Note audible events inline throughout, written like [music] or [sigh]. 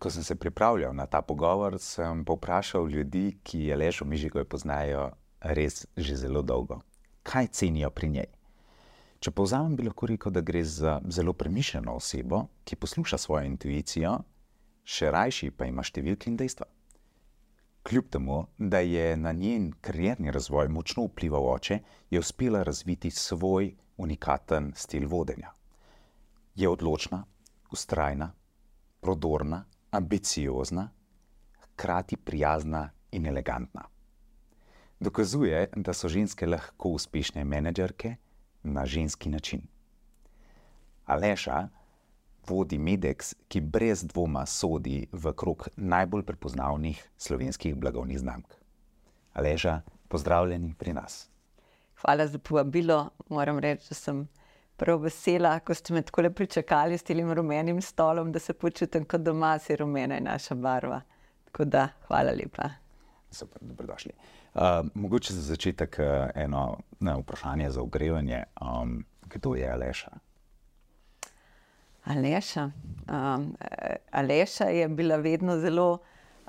Ko sem se pripravljal na ta pogovor, sem povprašal ljudi, ki je ležal mižigo in poznajo res že zelo dolgo. Kaj cenijo pri njej? Če povzamem, bi lahko rekel, da gre za zelo premišljeno osebo, ki posluša svojo intuicijo, še rajši pa ima številke in dejstva. Kljub temu, da je na njen karjerni razvoj močno vplival oče, je uspela razviti svoj unikaten stil vodenja. Je odločna, ustrajna, prodorna, ambiciozna, hkrati prijazna in elegantna. Dokazuje, da so ženske lahko uspešne menedžerke na ženski način. Aleša vodi Medex, ki brez dvoma sodi v krog najbolj prepoznavnih slovenskih blagovnih znamk. Aleža, pozdravljeni pri nas. Hvala za povabilo. Moram reči, da sem prav vesela, ko ste me tako lepo pričakali s tem rumenim stolom, da se počutim kot doma, se rumena je naša barva. Tako da, hvala lepa. Super, dobrodošli. Uh, mogoče za začetek uh, eno ne, vprašanje za ogrevanje. Um, kdo je Aleša? Aleša. Um, Aleša je bila vedno zelo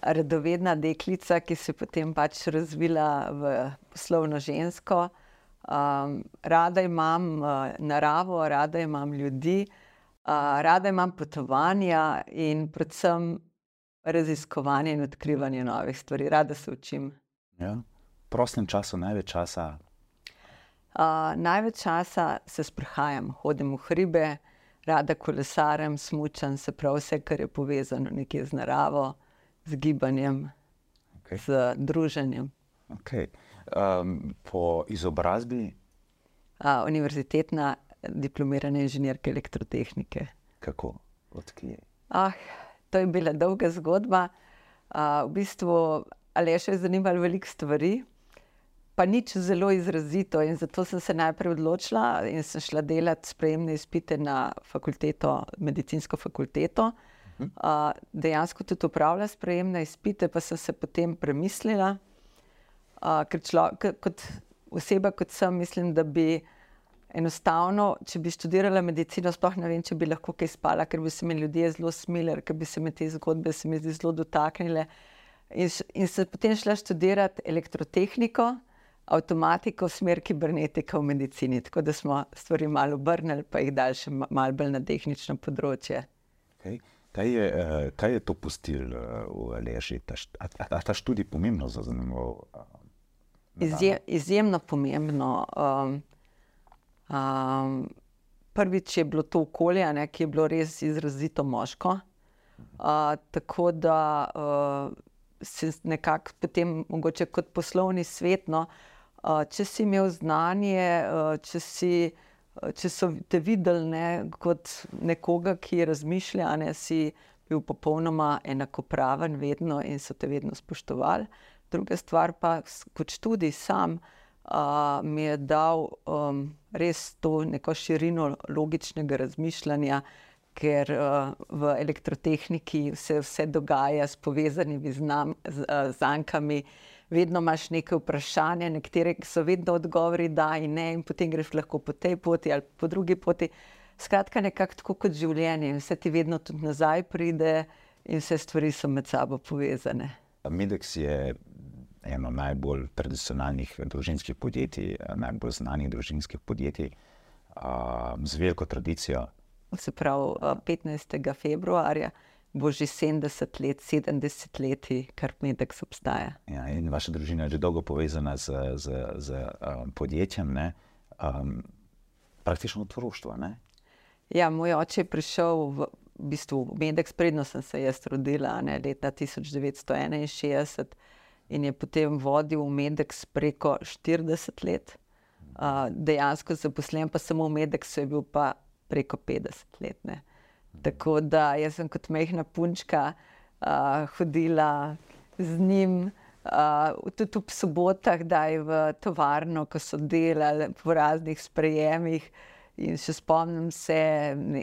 radovedna deklica, ki se je potem pač razvila v poslovno žensko. Um, rada imam uh, naravo, rada imam ljudi, uh, rada imam potovanja in predvsem raziskovanje in odkrivanje novih stvari. Rada se učim. Ja. V prostem času največ časa? Uh, največ časa se sprehajam, hodim v hribe, rada kolesarjem, smučam se prav vse, kar je povezano nekje z naravo, z gibanjem, okay. z druženjem. Okay. Um, po izobrazbi? Uh, univerzitetna diplomirana inženirka elektrotehnike. Kako? Odkje? Ah, to je bila dolga zgodba. Uh, v bistvu Aleš je zanimalo veliko stvari, pa nič zelo izrazito. In zato sem se najprej odločila in sem šla delati sprejemne izpite na fakulteto, medicinsko fakulteto. Uh, dejansko tudi upravlja sprejemne izpite, pa sem se potem premislila, uh, ker člo, kot oseba, kot sem, mislim, da bi enostavno, če bi študirala medicino, sploh ne vem, če bi lahko kaj spala, ker bi se mi ljudje zelo smilili, ker bi se mi te zgodbe se mi zelo dotaknile. In, in sem potem šla študirati elektrotehniko, avtomatiko, smer kibernetika v medicini. Tako da smo stvari malo obrnili, pa jih dali še malo bolj na tehnično področje. Okay. Kaj, je, kaj je to pustil v Aleži? A ta študij pomembno za zanimivo? Izje, izjemno pomembno. Um, Um, prvič je bilo to okolje, ne, ki je bilo res izrazito moško. Uh, tako da uh, se nekako potem, mogoče kot poslovni svet, no, uh, če si imel znanje, uh, če, si, uh, če so te videli ne, kot nekoga, ki razmišlja, ne si bil popolnoma enakopraven, vedno in so te vedno spoštovali. Druga stvar pa, kot študij sam uh, mi je dal um, res to neko širino logičnega razmišljanja, ker uh, v elektrotehniki se vse dogaja s povezanimi znam, z, uh, zankami. Vedno imaš neke vprašanja, nekatere so vedno odgovori, da in ne, in potem greš lahko po tej poti ali po drugi poti. Skratka, nekako tako kot življenje, vse ti vedno tudi nazaj pride, in vse stvari so med sabo povezane. Medex je eno najbolj tradicionalnih družinskih podjetij, najbolj znanih družinskih podjetij z veliko tradicijo. Se pravi, 15. februarja bo že 70 let, 70 let, kar Medex obstaja. Ja, in vaša družina je že dolgo povezana z, z, z um, podjetjem, ne? Um, praktično od otroštva. Ja, moj oče je prišel v, v bistvu v Medex, predno sem se jaz rodila, ne, leta 1961 in je potem vodil Medex preko 40 let. Uh, dejansko zaposlen pa samo v Medexu je bil pa preko 50 let. Ne. Tako da jaz sem kot mehna punčka uh, hodila z njim. Uh, tudi v sobotah, da je v tovarno, ko so delali po raznih sprejemih. In še spomnim se,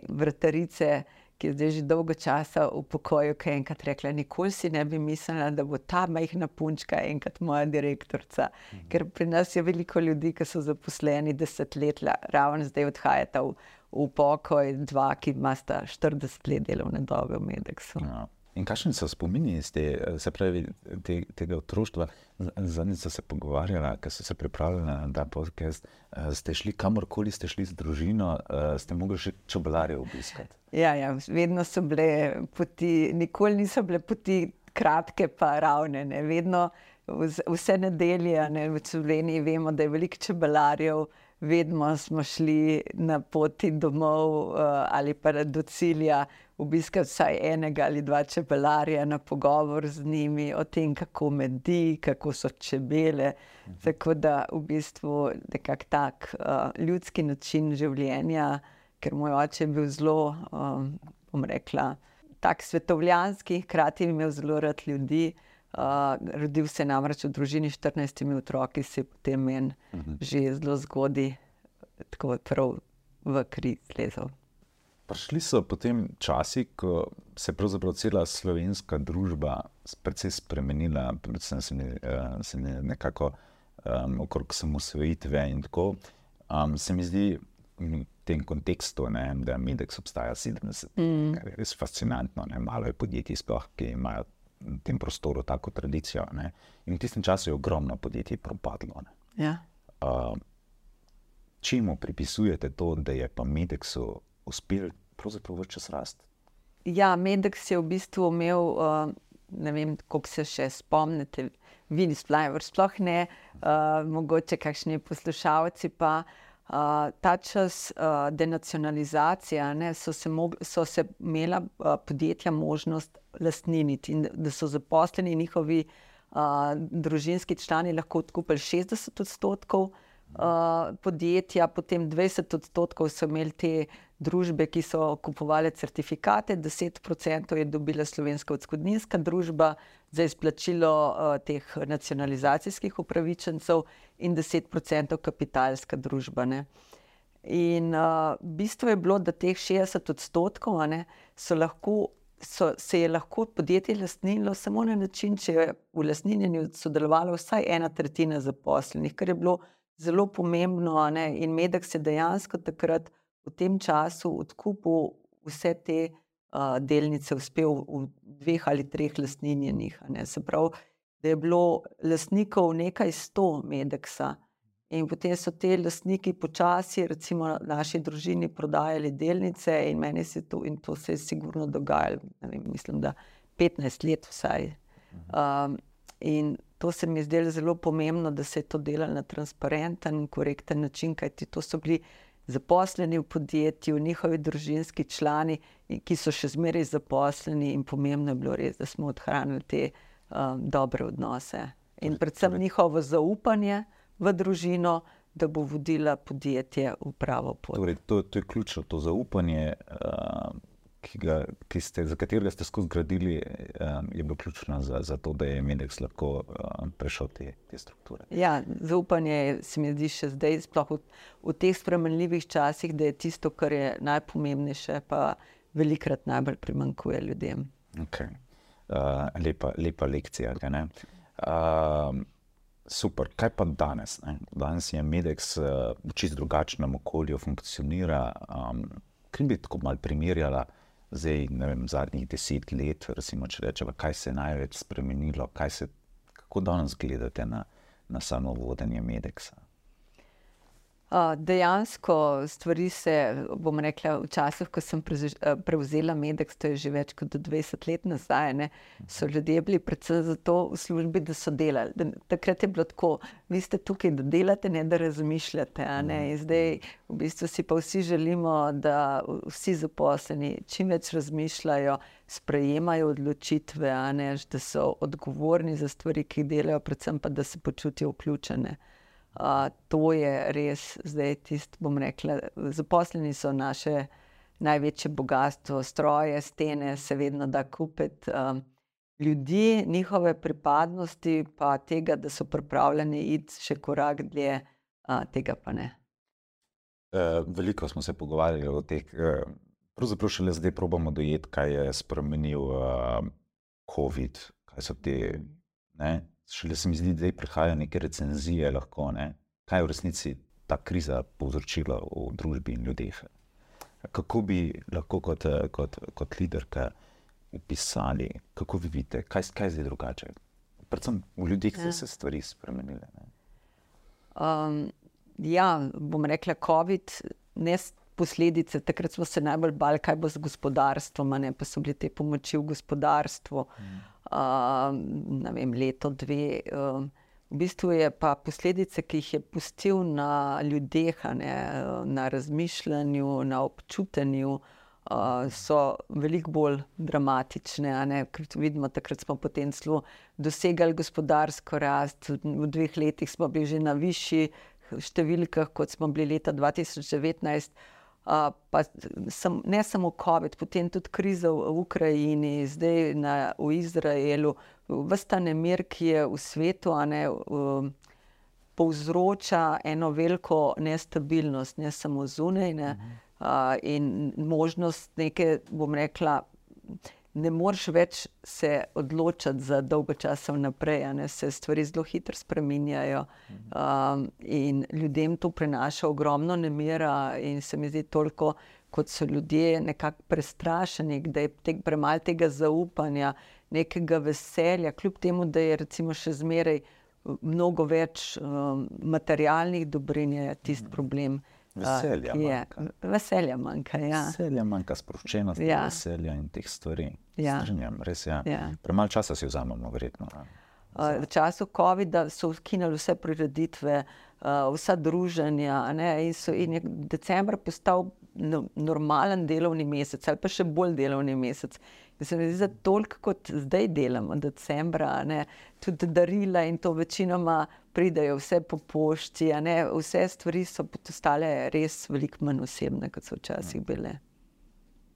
vrtarice, ki je zdaj že dolgo časa v pokoju, ki je enkrat rekla: Nikoli si ne bi mislila, da bo ta majhna punčka enkrat moja direktorica. Mhm. Ker pri nas je veliko ljudi, ki so zaposleni desetletja, ravno zdaj odhajata v, v pokoj, dva, ki imata 40 let delovne dobe v Medeksu. Ja. In kakšni so spomini iz te, se pravi, te, tega otroštva? Zadnjič so se pogovarjali, ker so se pripravljali na ta podcast. Ste šli kamorkoli, ste šli z družino, ste mogli še čobelarje obiskati? Ja, ja, vedno so bile poti, nikoli niso bile poti kratke, pa ravne. Ne. Vedno, vse nedelje ne, v Sloveniji, vemo, da je veliko čebelarjev vedno smo šli na poti domov uh, ali pa do cilja, obiskati vsaj enega ali dva čebelarja na pogovor z njimi o tem, kako medi, kako so čebele. Mhm. Tako da v bistvu nekak tak uh, ljudski način življenja, ker moj oče je bil zelo, um, bom rekla, tak svetovljanski, hkrati imel zelo rad ljudi. Uh, rodil se je namreč v družini s 14 otroki, se je potem meni uh mhm. -huh. že zelo zgodaj, tako prav v kri lezel. Prišli so potem časi, ko se je pravzaprav cela slovenska družba precej spremenila, predvsem se je uh, nekako um, okrog samosvojitve in tako. Um, se mi zdi v tem kontekstu, ne, da je Medex obstaja 70, mm. kar je res fascinantno. Ne. Malo je podjetij, sploh, ki imajo tem prostoru tako tradicijo. Ne. In v tistem času je ogromno podjetij propadlo. Ja. Uh, čemu pripisujete to, da je pa Medexu uspel pravzaprav več čas rasti? Ja, Medex je v bistvu imel, uh, ne vem, kako se še spomnite, vidi splajver, sploh ne, uh, mogoče kakšni poslušalci pa. Uh, ta čas uh, denacionalizacije, ne, so, se so se imela uh, podjetja možnost lastniniti in da so zaposleni njihovi uh, družinski člani lahko odkupili 60 odstotkov uh, podjetja, potem 20 odstotkov so imeli te družbe, ki so kupovali certifikate, 10 odstotkov je dobila slovenska odskudninska družba za izplačilo uh, teh nacionalizacijskih upravičencev in 10 odstotkov kapitalska družba. Ne. In uh, bistvo je bilo, da teh 60 odstotkov ne, lahko, so, se je lahko podjetje lastnilo samo na način, če je v lastninjenju sodelovalo vsaj ena tretjina zaposlenih, kar je bilo zelo pomembno. Ne, in Medek se dejansko takrat v tem času odkupil vse te uh, delnice, uspel v dveh ali treh lastninjenih. Se pravi, da je bilo lastnikov nekaj sto Medeksa. In potem so te lastniki počasi, recimo, naši družini prodajali delnice, in meni se to, in to se je sigurno dogajalo, vem, mislim, da 15 let vsaj. Um, in to se mi je zdelo zelo pomembno, da se je to delalo na transparenten in korekten način, kajti to so bili zaposleni v podjetju, njihovi družinski člani, ki so še zmeraj zaposleni, in pomembno je bilo res, da smo odhranili te um, dobre odnose. In torej, predvsem torej. njihovo zaupanje v družino, da bo vodila podjetje v pravo pot. Torej, to, to je ključno, to zaupanje. Uh, ki ga, ki ste, za katerega ste skozi gradili, um, je bilo ključno za, za to, da je Medex lahko um, prešel te, te strukture. Ja, zaupanje se mi zdi še zdaj, sploh v, v teh spremenljivih časih, da je tisto, kar je najpomembnejše, pa velikrat najbolj primankuje ljudem. Okay. Uh, lepa, lepa lekcija. Uh, super, kaj pa danes? Ne? Danes je Medex uh, v čist drugačnem okolju funkcionira. Um, Kaj bi tako malo primerjala? Zdaj, ne vem, zadnjih deset let, recimo, če rečemo, kaj se je največ spremenilo, se, kako danes gledate na, na samo vodenje Medeksa? Dejansko stvari se, bom rekla, včasih, ko sem prevzela medek, to je že več kot 20 let nazaj, ne, so ljudje bili predvsem zato v službi, da so delali. Takrat je bilo tako, vi ste tukaj, da delate, ne da razmišljate. Ne, in zdaj v bistvu si pa vsi želimo, da vsi zaposleni čim več razmišljajo, sprejemajo odločitve, ne, da so odgovorni za stvari, ki jih delajo, predvsem pa, da se počutijo vključene to je res, zdaj tisto, bom rekla, zaposleni so naše največje bogatstvo, stroje, stene, se vedno da kupiti. Um, ljudi, njihove pripadnosti, pa tega, da so pripravljeni iti še korak dlje, uh, tega pa ne. Uh, veliko smo se pogovarjali o teh. Uh, pravzaprav šele zdaj probamo dojeti, kaj je spremenil uh, COVID, kaj so te. Ne? Šele se mi zdi, da prihajajo neke recenzije, lahko, ne? kaj je v resnici ta kriza povzročila v družbi in ljudeh. Kako bi lahko kot, kot, kot liderka opisali, kako vi vidite, kaj, kaj je zdaj drugače. Predvsem v ljudeh so ja. se stvari spremenile. Um, ja, bom rekla, COVID, ne posledice. Takrat smo se najbolj bali, kaj bo z gospodarstvom, ne pa so bile te pomoči v gospodarstvu. Mm. Uh, vem, leto, dve. Uh, v bistvu je pa posledice, ki jih je pustil na ljudeh, ne, na razmišljanju, na občutenju. Uh, so veliko bolj dramatične. Vidimo, takrat smo potem zelo dosegali gospodarsko rast, v dveh letih smo bili že na višjih številkah, kot smo bili leta 2019 pa sem, ne samo COVID, potem tudi kriza v Ukrajini, zdaj na, v Izraelu, vse ta nemir, ki je v svetu, ne, um, povzroča eno veliko nestabilnost, ne samo zunaj, ne, uh, in možnost neke, bom rekla, ne moreš več se odločiti za dolgo časa vnaprej, ne se stvari zelo hitro spreminjajo. Um, in ljudem to prinaša ogromno nemira, in se mi zdi toliko, kot so ljudje nekako prestrašeni, da je te, premalo tega zaupanja, nekega veselja, kljub temu, da je recimo še zmeraj mnogo več um, materialnih dobrin, je tisti problem. Veselja manjka. Veselja manjka, ja. Veselja manjka, sproščenost, ja. veselja in teh stvari. Ja. Strinjam, res je. Ja. ja. Premalo časa si vzamemo, verjetno. V času COVID-a so ukinili vse prireditve, vsa druženja. Ne, in, so, in je decembr postal no, normalen delovni mesec, ali pa še bolj delovni mesec. Se mi zdi, da toliko kot zdaj delamo, decembra, ne, tudi darila in to večinoma pridejo vse po pošti, vse stvari so postale res veliko manj osebne, kot so včasih bile.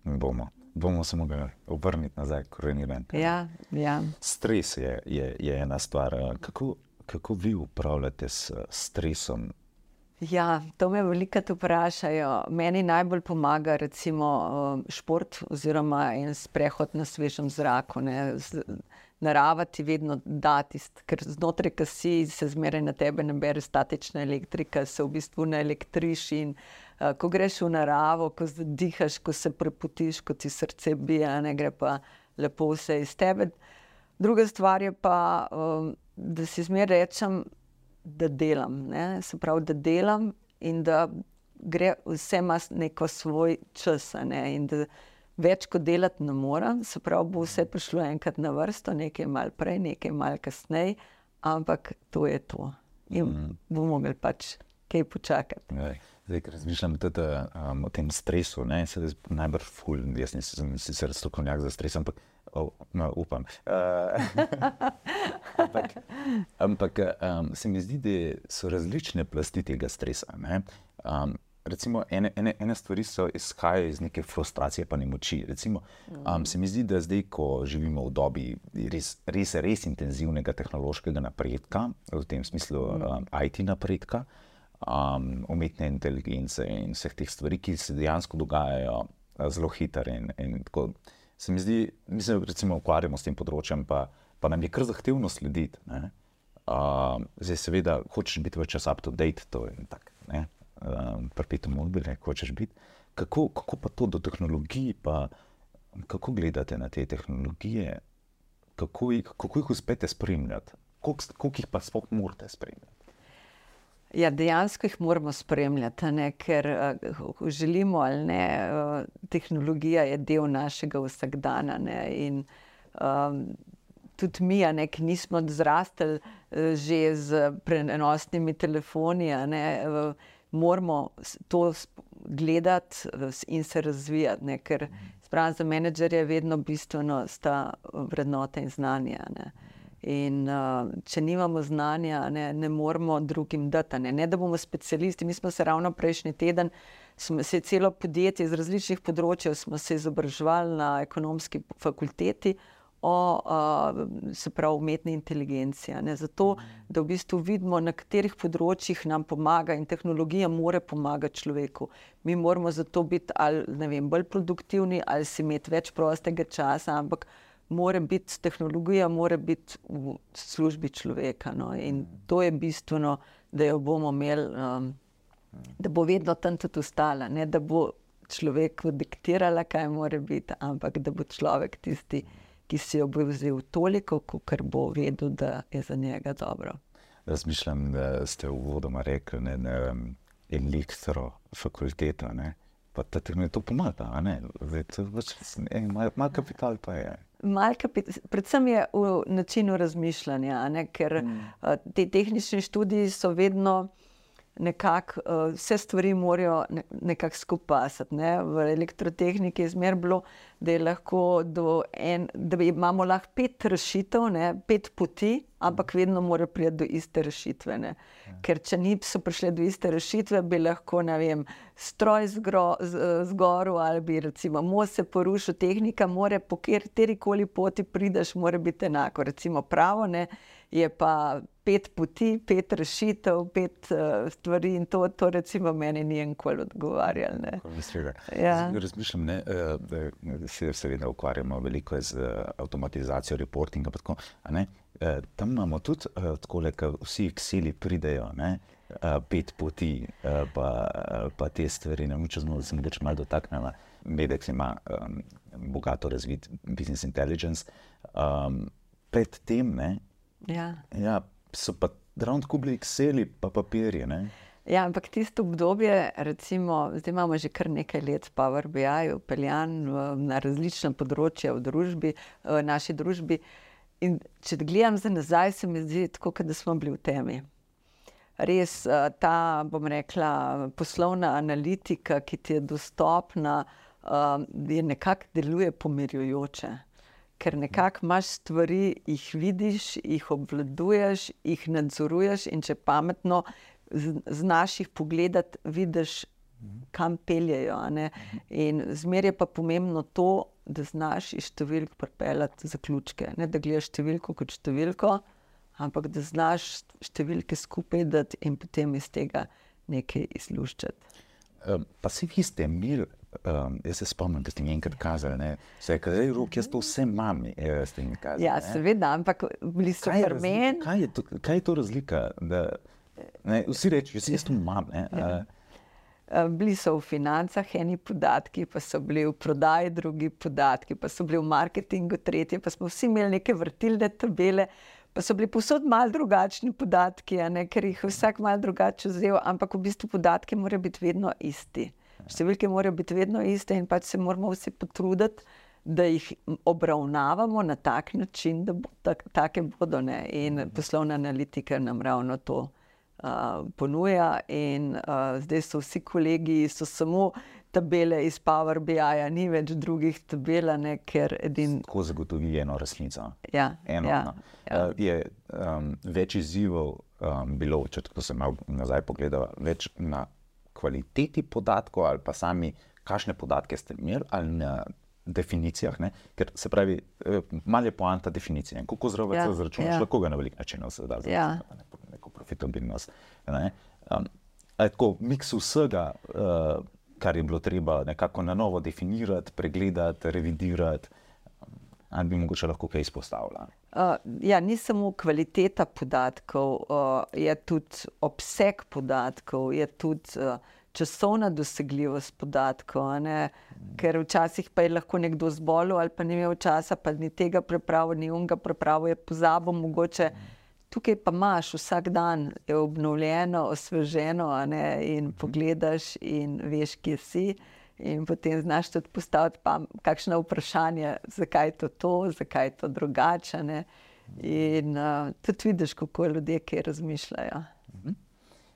Bomo bomo se mogli obrniti nazaj, koreniren. Ja, ja. Stres je, je, je ena stvar. Kako, kako vi upravljate s stresom? Ja, to me veliko vprašajo. Meni najbolj pomaga recimo, um, šport oziroma en sprehod na svežem zraku. Ne. Narava ti vedno da, ker znotraj, ki si, se zmeraj na tebe nabere statična elektrika, se v bistvu na elektriši. In, uh, ko greš v naravo, ko dihaš, ko se preputiš, ko ti srce bije, ne gre pa lepo vse iz tebe. Druga stvar je pa, um, da si zmeraj rečem, da delam. Ne? Se pravi, da delam in da gre vse ima neko svoj čas. Ne? In da več kot delati ne morem, se pravi, bo vse prišlo enkrat na vrsto, nekaj malo prej, nekaj malo kasneje, ampak to je to. In mm. bomo mogli pač kaj počakati. Aj. Zdaj, ker razmišljam tudi, um, o tem stresu, ne, najbrž ful, jaz nisem sicer strokovnjak za stres, ampak oh, no, upam. Uh, [laughs] ampak ampak um, se mi zdi, da so različne plasti tega stresa. Um, recimo, ene, ene, ene stvari so izhajajo iz neke frustracije, pa ne moči. Recimo, um, se mi zdi, da zdaj, ko živimo v dobi res, res, res intenzivnega tehnološkega napredka, v tem smislu um, IT napredka um, umetne inteligence in vseh teh stvari, ki se dejansko dogajajo zelo hitro. In, in tako, se mi zdi, mi se recimo ukvarjamo s tem področjem, pa, pa nam je kar zahtevno slediti. Uh, zdaj, seveda, hočeš biti več časa up to date, to je tako, um, perpetuum mobile, hočeš biti. Kako, kako pa to do tehnologije, pa kako gledate na te tehnologije, kako, kako jih uspete spremljati, koliko, koliko jih pa sploh morate spremljati? Ja, dejansko jih moramo spremljati, ne, ker uh, želimo ali ne, uh, tehnologija je del našega vsakdana. Ne, in, um, tudi mi, ne, ki nismo zrastali uh, že z prenosnimi telefoni, ne, uh, moramo to gledati in se razvijati. Ne, ker za menedžerje je vedno bistveno sta vrednota in znanje. Ne. In uh, če nimamo znanja, ne, ne moramo drugim dati. Ne. ne, da bomo specialisti. Mi smo se ravno prejšnji teden, smo se celo podjetje iz različnih področjev, smo se izobraževali na ekonomski fakulteti o uh, se pravi umetni inteligenci. Ne. Zato, da v bistvu vidimo, na katerih področjih nam pomaga in tehnologija more pomagati človeku. Mi moramo zato biti ali, vem, bolj produktivni ali si imeti več prostega časa, ampak mora biti tehnologija, mora biti v službi človeka. No? In to je bistveno, da jo bomo imeli, um, da bo vedno tam tudi ostala. Ne? Da bo človeku diktirala, kaj mora biti, ampak da bo človek tisti, ki si jo bo vzel toliko, kot bo vedel, da je za njega dobro. Razmišljam, da ste v vodoma rekli, da je elektro fakulteta. Ne? Pa da ti to pomaga, malo kapital pa je. Mal kapit predvsem je v načinu razmišljanja, ne? ker mm. te tehnične študije so vedno nekako uh, vse stvari morajo ne, nekako skupaj pasati. Ne? V elektrotehniki je zmer bilo, da, lahko en, da imamo lahko pet rešitev, ne? pet poti, ampak vedno mora priti do iste rešitve. Ne? Ker če niso prišle do iste rešitve, bi lahko vem, stroj zgoril ali bi recimo most se porušil, tehnika mora po kateri koli poti prideš, mora biti enako. Recimo pravo ne? je pa pet poti, pet rešitev, pet uh, stvari in to, to recimo meni ni enkoli odgovarjalo. Ja. Razmišljam, ne, eh, da se seveda ukvarjamo veliko z eh, avtomatizacijo reportinga. Tako, Tam imamo tudi tako, da vsi ksili pridejo. Ne? Pet poti, pa, pa te stvari, ne vem, če smo se morda malo dotaknili. Medex ima um, bogato razvit business intelligence. Um, predtem, ja. Ja, so pa ravno tako bili Exceli, pa papirje. Ne? Ja, ampak tisto obdobje, recimo, zdaj imamo že kar nekaj let Power BI, upeljan na različna področja v družbi, v naši družbi. In če gledam za nazaj, se mi zdi tako, da smo bili v temi. Res ta, bom rekla, poslovna analitika, ki ti je dostopna, je nekako deluje pomirjujoče ker nekako imaš stvari, jih vidiš, jih obvladuješ, jih nadzoruješ, in če pametno znaš jih pogledati, vidiš, kam peljejo. In zmer je pa pomembno to, da znaš iz številk pripeljati zaključke. Ne da gledaš številko kot številko, ampak da znaš številke skupaj dati in potem iz tega nekaj izluščati. Pa si vi ste imeli Um, jaz se spomnim, da ste mi enkrat kazali, da je vse rok, jaz to vse imam. Kazali, ja, seveda, ampak bili so kar meni. Kaj, kaj je to razlika? Da, ne, vsi rečejo, jaz, jaz to imam. Ja. Bili so v financah eni podatki, pa so bili v prodaji drugi podatki, pa so bili v marketingu tretji, pa smo vsi imeli neke vrtilne tabele, pa so bili posod mal drugačni podatki, ne, ker jih vsak mal drugače vzel, ampak v bistvu podatki morajo biti vedno isti. Številke morajo biti vedno iste in pač se moramo vsi potruditi, da jih obravnavamo na tak način, da bo tak, take bodo. Ne? In mhm. poslovna analitika nam ravno to uh, ponuja. In uh, zdaj so vsi kolegi, so samo tabele iz Power BI, -ja, ni več drugih tabel, ker edin. Tako zagotovi eno resnico. Ja, eno, ja, no. ja. Uh, je um, več izzivov um, bilo, če se malo nazaj pogledamo, več na kvaliteti podatkov ali pa sami, kakšne podatke ste imeli ali na definicijah. Ne? Ker se pravi, eh, malo je poanta definicije. Kako zelo ja, se zračunaš, ja. lahko ga na velik način da za ja. neko, neko profitabilnost. Ne? Um, tako, miks vsega, uh, kar je bilo treba nekako na novo definirati, pregledati, revidirati. Ali bi mogoče lahko kaj izpostavila? Uh, ja, ni samo kvaliteta podatkov, uh, je tudi obseg podatkov, je tudi uh, časovna dosegljivost podatkov. Mm. Ker včasih pa je lahko nekdo zbolel ali pa ni imel časa, pa ni tega prepravil, ni unga prepravil, je pozabil mogoče. Tukaj pa imaš vsak dan, je obnovljeno, osveženo, in mm. pogledaš in veš, kje si. In potem znaš tudi postaviti kakšno vprašanje, zakaj je to, to zakaj je to drugače. Ne? In uh, tudi vidiš, kako ljudje kaj razmišljajo. Mhm.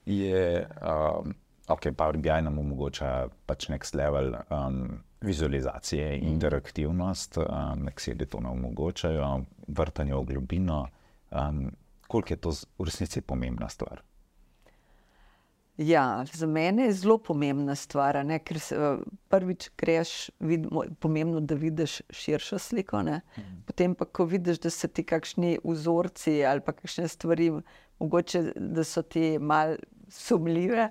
Je, um, ok, Power BI nam omogoča pač nek level um, vizualizacije mhm. interaktivnost, um, nek sedi to nam omogočajo, vrtanje v globino. Um, koliko je to v resnici pomembna stvar? Ja, za mene je zelo pomembna stvar, ne, ker se, prvič greš, vid, pomembno, da vidiš širšo sliko. Mhm. Potem pa, ko vidiš, da so ti kakšni vzorci ali pa kakšne stvari, mogoče da so ti mal sumljive,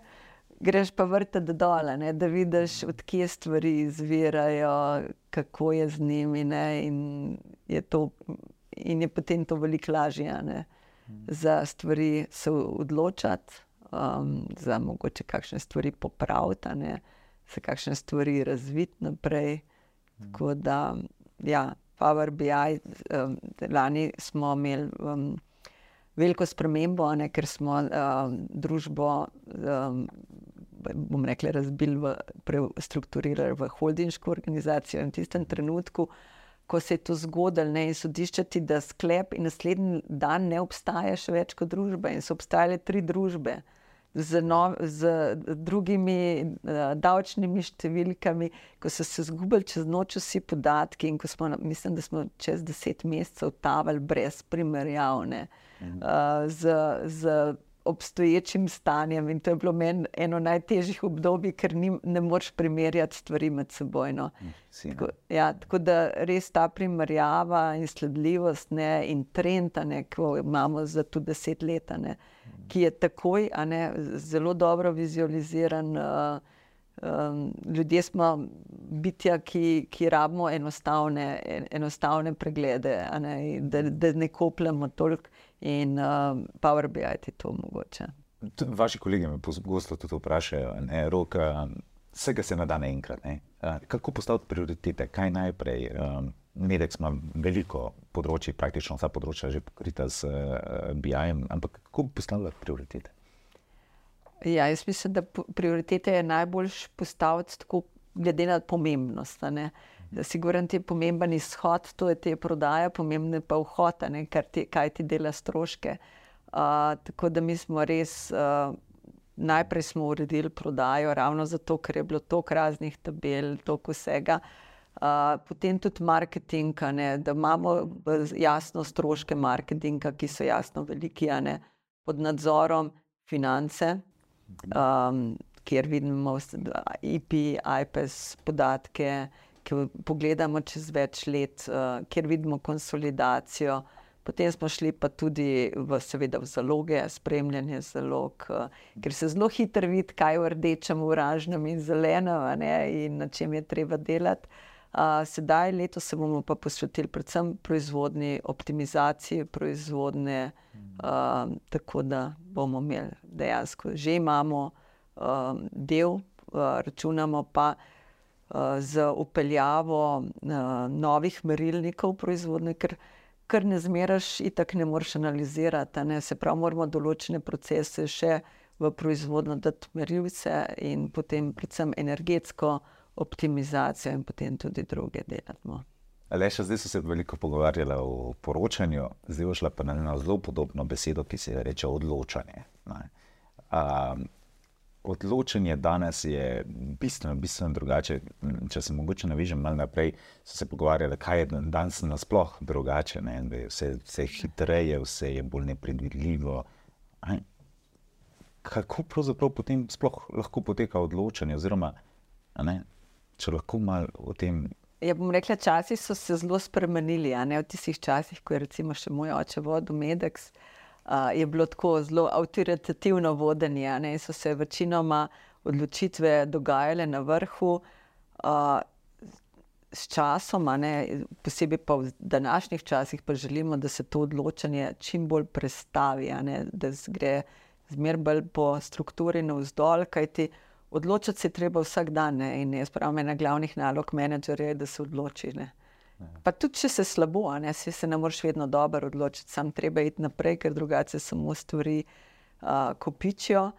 greš pa vrtati dol, da vidiš, odkje stvari izvirajo, kako je z njimi. Ne, in, je to, in je potem to veliko lažje ne, mhm. za stvari se odločati za mogoče kakšne stvari popraviti. se kakšne stvari razviti naprej. Tako da, ja, Power BI, um, lani smo imeli um, veliko spremembo, ne, ker smo um, družbo, um, bom rekla, razbili, v, prestrukturirali v holdinško organizacijo in v tistem trenutku. Ko se je to zgodilo, ne, in sodišče ti da sklep, in naslednji dan ne obstaja še več kot družba, in so obstajale tri družbe z, no, z drugimi uh, davčnimi številkami, ko so se zgubili čez noč vsi podatki, in ko smo, mislim, da smo čez deset mesecev tavali brez primerjavne uh, z, z obstoječim stanjem. In to je bilo meni eno najtežjih obdobij, ker ni, ne moreš primerjati stvari med seboj. No. Tako, ja, tako da res ta primerjava in sledljivost ne, in trend, ki jo imamo za tu deset let. Ne, ki je takoj, ne, zelo dobro vizualiziran. Uh, um, ljudje smo bitja, ki, ki rabimo enostavne, en, enostavne preglede, ne, da, da ne kopljemo toliko in uh, Power BI je to mogoče. Vaši kolegi me pogosto tudi vprašajo, ne, rok, vsega se nada naenkrat. Ne. Kako postaviti prioritete, kaj najprej? Um, Medex ima veliko področji, praktično vsa področja že pokrita z eh, BI-jem, ampak kako postavljati prioritete? Ja, jaz mislim, da prioritete je najbolj postaviti tako, glede na pomembnost. Siguren ti je pomemben izhod, to je te prodaja, pomemben pa vhod, ti, kaj ti dela stroške. Uh, tako da mi smo res. Uh, Najprej smo uredili prodajo, ravno zato, ker je bilo toliko raznih tabel, toliko vsega. Uh, potem tudi marketing, ne, da imamo jasno stroške marketinga, ki so jasno veliki, ne, pod nadzorom finance, um, kjer vidimo IP, IPS podatke, ki pogledamo čez več let, uh, kjer vidimo konsolidacijo. Potem smo šli pa tudi v, seveda, v zaloge, spremljanje zalog, ker se zelo hitro vidi, kaj je v rdečem, oranžnem in zelenem, in na čem je treba delati. Sedaj, letos se bomo pa posvetili predvsem proizvodni optimizaciji proizvodne, uh, tako da bomo imeli dejansko že imamo uh, del, uh, računamo pa uh, z upeljavo uh, novih merilnikov proizvodne, ker, ker ne zmeraš in tako ne moreš analizirati. Ne? Se pravi, moramo določene procese še v proizvodno dati merilce in potem predvsem energetsko optimizacijo in potem tudi druge delamo. Le še zdaj so se veliko pogovarjali o poročanju, zdaj šla pa na eno zelo podobno besedo, ki se reče odločanje. Um, odločanje danes je bistveno, bistveno drugače. Če se mogoče navežem malo naprej, so se pogovarjali, kaj je danes nasploh drugače. Vse, vse hitreje, vse je bolj nepredvidljivo. Kako pravzaprav potem sploh lahko poteka odločanje? Oziroma, če lahko malo o tem. Ja, bom rekla, časi so se zelo spremenili. V tistih časih, ko je recimo še moj oče vodil Medex, uh, je bilo tako zelo avtoritativno vodenje. Ne? So se večinoma odločitve dogajale na vrhu. Uh, S časom, ne, posebej pa v današnjih časih, pa želimo, da se to odločanje čim bolj prestavi, ne, da gre zmeraj bolj po strukturi navzdol, kajti uh, odločiti se treba vsak dan. Ne? In jaz pravim, ena glavnih nalog menedžerja je, da se odloči. Ne? Pa tudi, če se slabo, ne, se, se ne moreš vedno dobro odločiti, sam treba iti naprej, ker drugače samo stvari uh, kopičijo.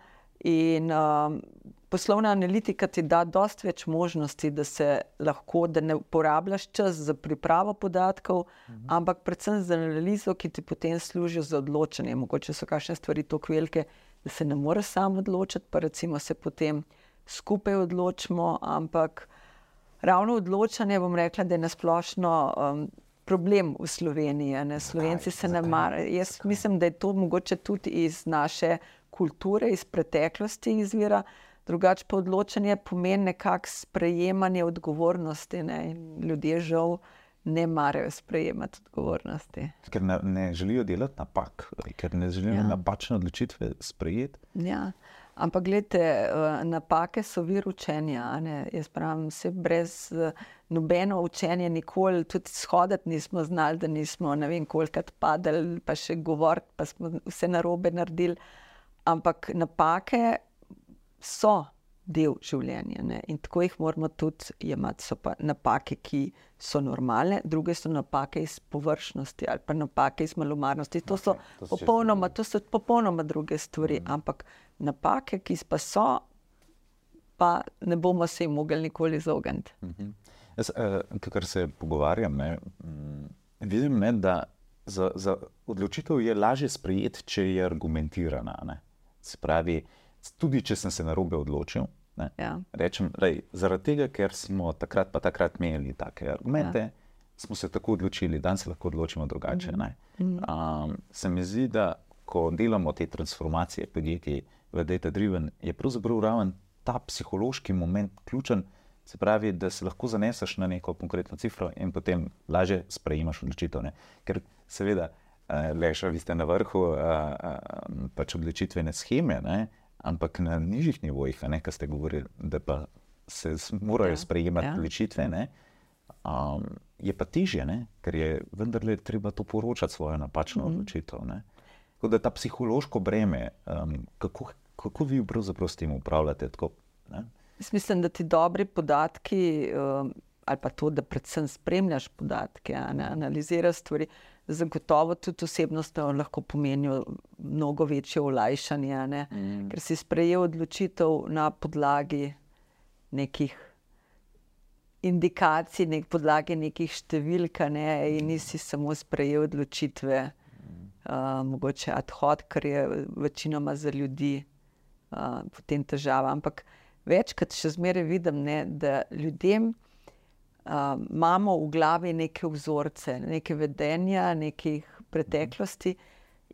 In um, poslovna analitika ti da dosta več možnosti, da se lahko, da ne uporabljaš čas za pripravo podatkov, mhm. ampak predvsem za analizo, ki ti potem služi za odločanje. Mogoče so kakšne stvari tako velike, da se ne moreš sam odločiti, pa recimo se potem skupaj odločimo, ampak ravno odločanje, bom rekla, da je nasplošno um, problem v Sloveniji. Ne? Slovenci se ne marajo. Jaz mislim, da je to mogoče tudi iz naše kulture, iz preteklosti izvira. Drugače pa odločanje pomeni nekakšno sprejemanje odgovornosti. Ne? Ljudje žal ne marajo sprejemati odgovornosti. Ker ne, ne želijo delati napak, ker ne želijo ja. napačne odločitve sprejeti. Ja. Ampak, gledite, eh, napake so vir učenja. Jaz pravim, vse brez eh, nobeno učenje, nikoli tudi shoditi nismo znali, da nismo ne vem, kolikrat padali, pa še govoriti, pa smo vse narobe naredili. Ampak napake so del življenja. Ne? In tako jih moramo tudi imeti. So pa napake, ki so normalne, druge so napake iz površnosti ali pa napake iz malomarnosti. To so, okay, to popolnoma, to so popolnoma druge stvari. Mm. Ampak napake, ki pa so, pa ne bomo se jim mogli nikoli izogniti. Mm -hmm. Jaz, eh, kar se pogovarjam, ne, mm, vidim, ne, da za, za odločitev je lažje sprejeti, če je argumentirana. Ne. Se pravi, tudi če sem se na robe odločil. Ja. Rečem, lej, zaradi tega, ker smo takrat pa takrat imeli take argumente, ja. smo se tako odločili, da se lahko odločimo drugače. Mm -hmm. um, se mi zdi, da ko delamo te transformacije podjetij v Data Driven, je pravzaprav raven ta psihološki moment ključen. Se pravi, da se lahko zaneseš na neko konkretno cifro in potem lažje sprejemaš odločitev. Ne? Ker, seveda, eh, leša, vi ste na vrhu uh, uh, pač odločitvene scheme, ne? ampak na nižjih nivojih, kar ste govorili, da pa se morajo ja. sprejemati ja. odločitve, um, je pa težje, ne? ker je vendarle treba to poročati svojo napačno mm -hmm. odločitev. Tako da ta psihološko breme, um, kako, kako vi pravzaprav s tem upravljate? Tako, Mislim, da ti dobri podatki, um, ali pa to, da predvsem spremljaš podatke, ne, analiziraš stvari, zagotovo tudi osebnost lahko pomenijo mnogo večje olajšanje, mm. ker si sprejel odločitev na podlagi nekih. Indikacij, nek podlage nekih številk, ne, in nisi samo sprejel odločitve, uh, mogoče ad hoc, kar je večinoma za ljudi uh, potem težava. Ampak večkrat še zmeraj vidim, ne, da ljudem uh, imamo v glavi neke vzorce, neke vedenja, nekih preteklosti.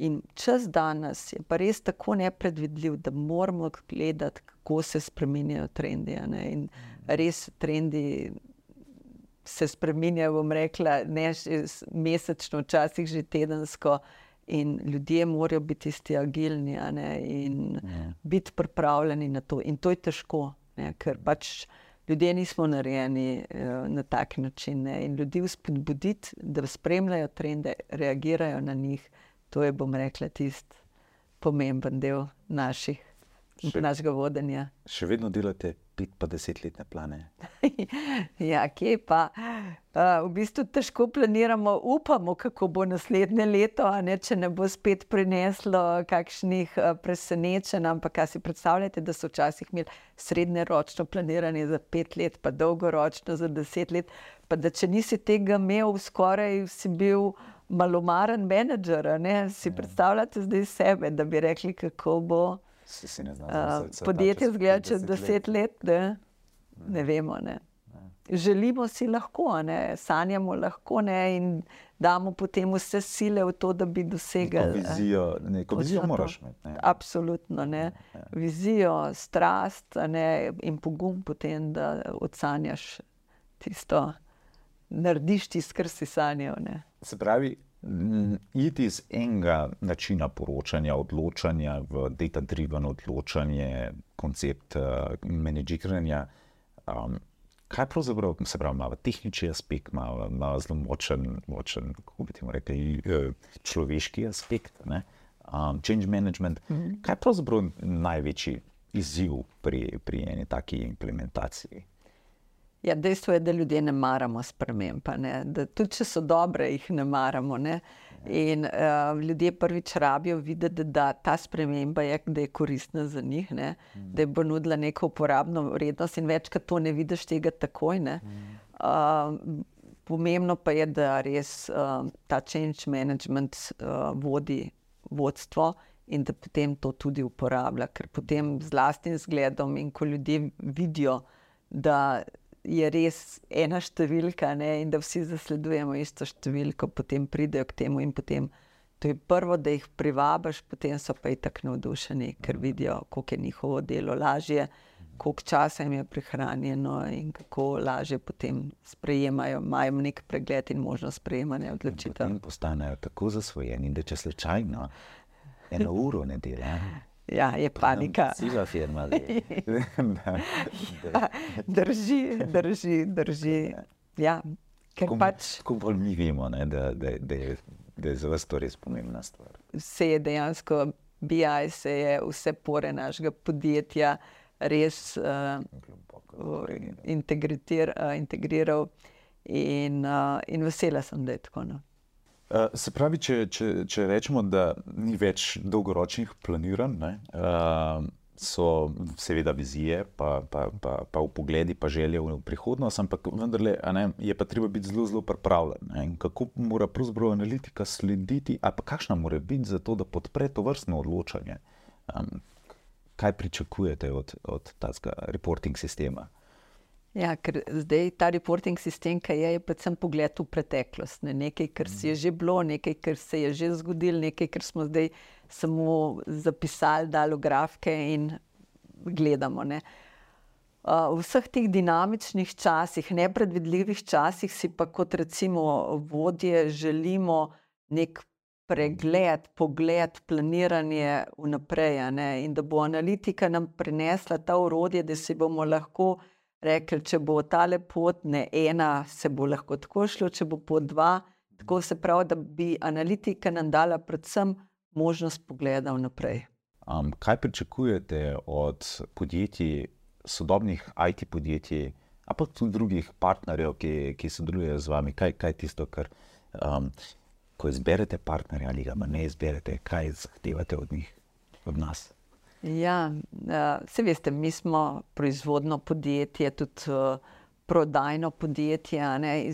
In čas danes je pa res tako nepredvidljiv, da moramo gledati, kako se spremenjajo trendi. In res trendi se spremenjajo, bom rekla, ne mesečno, včasih že tedensko. In ljudje morajo biti tisti agilni in ja. biti pripravljeni na to. In to je težko, ne, ker pač ljudje nismo narejeni uh, na tak način. Ne? In ljudi spodbuditi, da spremljajo trende, reagirajo na njih, to je, bom rekla, tisti pomemben del naših, še, našega vodenja. Še vedno delate pet, pa desetletne plane. [laughs] ja, kje pa. Uh, v bistvu težko planiramo, upamo, kako bo naslednje leto, ne, če ne bo spet prineslo kakšnih uh, presenečenj. Ampak, kaj si predstavljate, da so včasih imeli srednjeročno planiranje za pet let, pa dolgoročno za deset let. Pa da če nisi tega imel, skoraj si bil malomaren menedžer. Si ja. predstavljate zdaj sebe, da bi rekli, kako bo. Se si ne znam. Uh, podjetje zgleda čez deset let, ne, ne vemo. Ne. Želimo si lahko, ne. sanjamo lahko ne, in damo potem vse sile v to, da bi dosegli. Neko vizijo, neko vizijo moraš imeti. Ne. Absolutno. Ne. Ja. Vizijo, strast ne, in pogum, potem, da odsanjaš tisto, narediš tisto, kar si sanjal. Ne. Se pravi, iti iz enega načina poročanja, odločanja v data-driven odločanje, koncept uh, menedžiranja. Um, kaj pravzaprav se pravi, ima tehnični aspekt, ima, ima zelo močen, močen kako bi temu rekli, uh, človeški aspekt, um, change management. Mm -hmm. Kaj je pravzaprav največji izziv pri, pri eni taki implementaciji? Ja, dejstvo je, da ljudje ne maramo sprememb. Tudi če so dobre, jih ne maramo. Ne? In uh, ljudje prvič rabijo videti, da ta sprememba je, da je koristna za njih, ne? da je bo nudila neko uporabno vrednost, in večkrat to ne vidiš tega takoj. Uh, pomembno pa je, da res uh, ta change management uh, vodi vodstvo in da potem to tudi uporablja, ker potem z vlastnim zgledom in ko ljudje vidijo, da je res ena številka ne, in da vsi zasledujemo isto številko, potem pridejo k temu in potem. To je prvo, da jih privabiš, potem so pa tako navdušeni, ker vidijo, kako je njihovo delo lažje, koliko časa jim je prihranjeno in kako lažje potem sprejemajo, imajo nek pregled in možnost sprejemanja odločitev. In postanejo tako zasvojeni, da če slučajno eno uro ne delajo. Ja, je panika. Siva firma. [laughs] ja, drži, drži, drži. Ja, Kako pač, bolj mi vemo, ne, da, da, da, je, da je za vas to res pomembna stvar? Vse je dejansko, BI se je vse pore našega podjetja res uh, integrir, uh, integriral in, uh, in vesela sem, da je tako. No. Uh, se pravi, če, če, če rečemo, da ni več dolgoročnih planiranj, uh, so seveda vizije, pa, pa, pa, pa v pogledi, pa želje v prihodnost, ampak vendarle ne, je pa treba biti zelo, zelo pripravljen. Kako mora pravzaprav analitika slediti, ali pa kakšna mora biti za to, da podpre to vrstno odločanje? Um, kaj pričakujete od, od tega reporting sistema? Ja, ker zdaj ta reporting sistem, ki je, je predvsem pogled v preteklost. Ne? Nekaj, kar si je že bilo, nekaj, kar se je že zgodilo, nekaj, kar smo zdaj samo zapisali, dali grafike in gledamo. Ne? V vseh teh dinamičnih časih, nepredvidljivih časih, si pa kot recimo vodje želimo nek pregled, pogled, planiranje vnaprej. In da bo analitika nam prinesla ta urodje, da si bomo lahko rekli, če bo ta pot ne ena, se bo lahko tako šlo, če bo po dva. Tako se pravi, da bi analitika nam dala predvsem možnost pogleda vnaprej. Um, kaj pričakujete od podjetij, sodobnih IT podjetij, pa tudi drugih partnerjev, ki, ki sodelujejo z vami? Kaj, kaj je tisto, kar, um, ko izberete partnerja ali ga ne izberete, kaj zahtevate od njih, od nas? Ja, vse veste, mi smo proizvodno podjetje, tudi prodajno podjetje.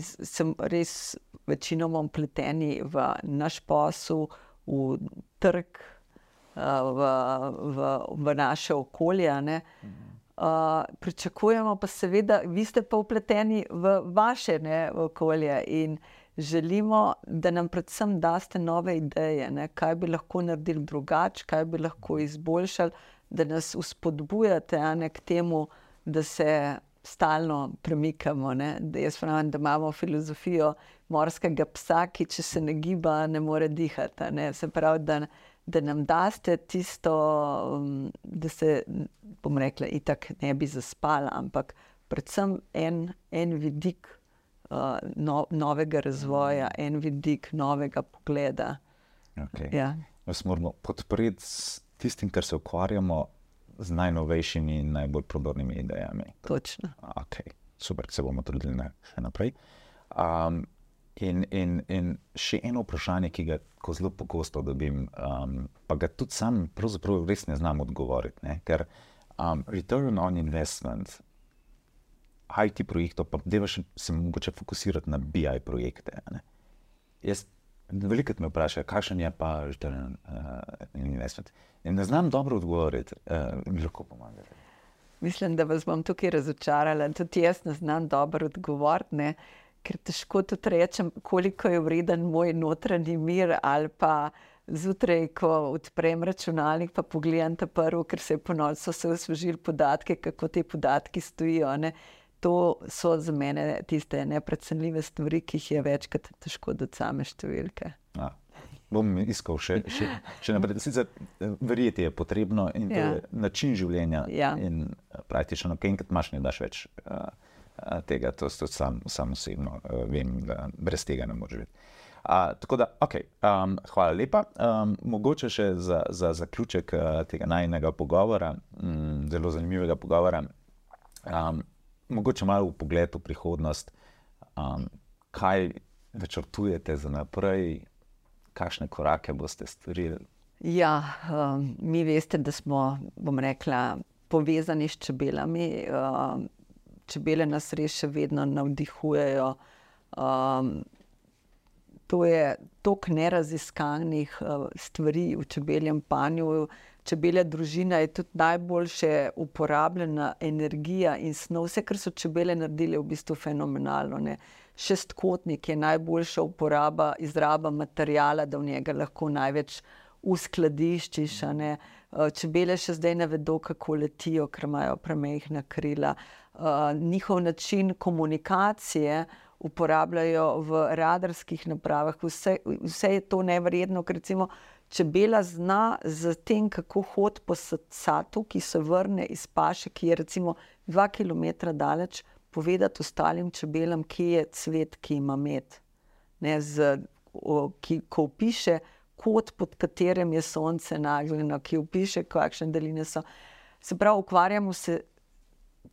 Sem res večinoma upleteni v naš posel, v trg, v, v, v naše okolje. Ne. Uh, pričakujemo pa seveda, vi ste pa upleteni v vaše ne, v okolje in uh, želimo, da nam predvsem daste nove ideje, ne, kaj bi lahko naredili drugače, kaj bi lahko izboljšali, da nas uspodbujate ne, k temu, da se stalno premikamo. Ne, da jaz pravim, da imamo filozofijo morskega psa, ki če se ne giba, ne more dihati. Ne, se pravi, da, da nam daste tisto, um, da se, bom rekla, itak ne bi zaspala, ampak predvsem en, en vidik no, novega razvoja, mm. en vidik novega pogleda. Okay. Ja. Vas moramo podpreti s tistim, kar se ukvarjamo z najnovejšimi in najbolj prodornimi idejami. Točno. Okay. Super, se bomo trudili ne, še naprej. Um, in, in, in še eno vprašanje, ki ga zelo pogosto dobim, um, pa ga tudi sam pravzaprav res ne znam odgovoriti. Ne? Ker um, return on investment IT projektov, pa da se mogoče fokusirati na BI projekte. Ne? Jaz veliko me vprašajo, kakšen je pa return uh, investment. In ne znam dobro odgovoriti, uh, lahko pomagate. Mislim, da vas bom tukaj razočarala. Tudi jaz ne znam dobro odgovoriti, ker težko tudi rečem, koliko je vreden moj notranji mir ali pa. Zjutraj, ko odprem računalnik, pa pogledam ta prvo, ker se je ponovno osvežil podatke, kako ti podatki stojijo. Ne? To so za mene tiste neprecenljive stvari, ki jih je večkrat težko do same številke. A, bom iskal še, še, še naprej. Sicer eh, verjeti je potrebno in ja. je način življenja. Ja. In eh, praktično, kaj enkrat imaš, ne daš več uh, tega. To tudi sam, sam osebno uh, vem, da brez tega ne moreš živeti. Uh, tako da, okay, um, hvala lepa. Um, mogoče še za, za zaključek uh, tega najnega pogovora, um, zelo zanimivega pogovora. Um, mogoče malo v pogled v prihodnost, um, kaj načrtujete za naprej, kakšne korake boste storili. Ja, um, mi veste, da smo, bom rekla, povezani s čebelami. Um, čebele nas res še vedno navdihujejo. Um, to je toliko neraziskanih uh, stvari v čebeljem panju čebelja družina je tudi najboljše uporabljena energija in snov. Vse, kar so čebele naredili, je v bistvu fenomenalno. Ne? Šestkotnik je najboljša uporaba, izraba materijala, da v njega lahko največ uskladiščiš. Eh, čebele še zdaj ne vedo, kako letijo, ker imajo premehna krila. Uh, njihov način komunikacije uporabljajo v radarskih napravah. Vse, vse je to nevrjetno, ker recimo čebela zna z tem, kako hodi po satu, ki se vrne iz paše, ki je recimo dva km daleč, povedati ostalim čebelam, kje je cvet, ki ima med. Ne, z, o, ki, ko piše kot pod katerim je sonce nagljeno, ki opiše, kakšne deline so. Se pravi, ukvarjamo se,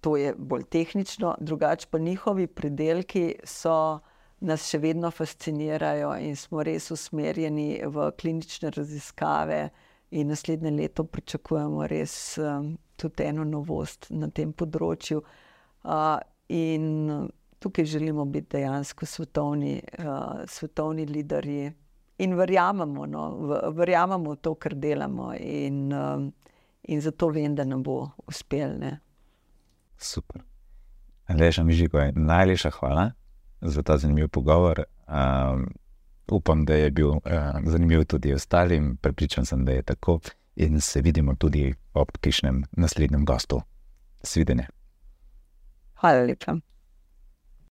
to je bolj tehnično, drugače pa njihovi predelki so. Nas še vedno fascinirajo, in smo res usmerjeni v klinične raziskave, in naslednje leto pričakujemo res um, tudi eno novost na tem področju. Uh, in tukaj želimo biti dejansko svetovni, uh, svetovni lideri in verjamemo, no, verjamemo v to, kar delamo, in, um, in zato vem, da nam bo uspel. Super. Leša mi že, najlepša hvala za ta zanimiv pogovor. Um, upam, da je bil uh, zanimiv tudi ostalim, prepričan sem, da je tako. In se vidimo tudi ob kišnem naslednjem gostu. Svidenje. Hvala lepa.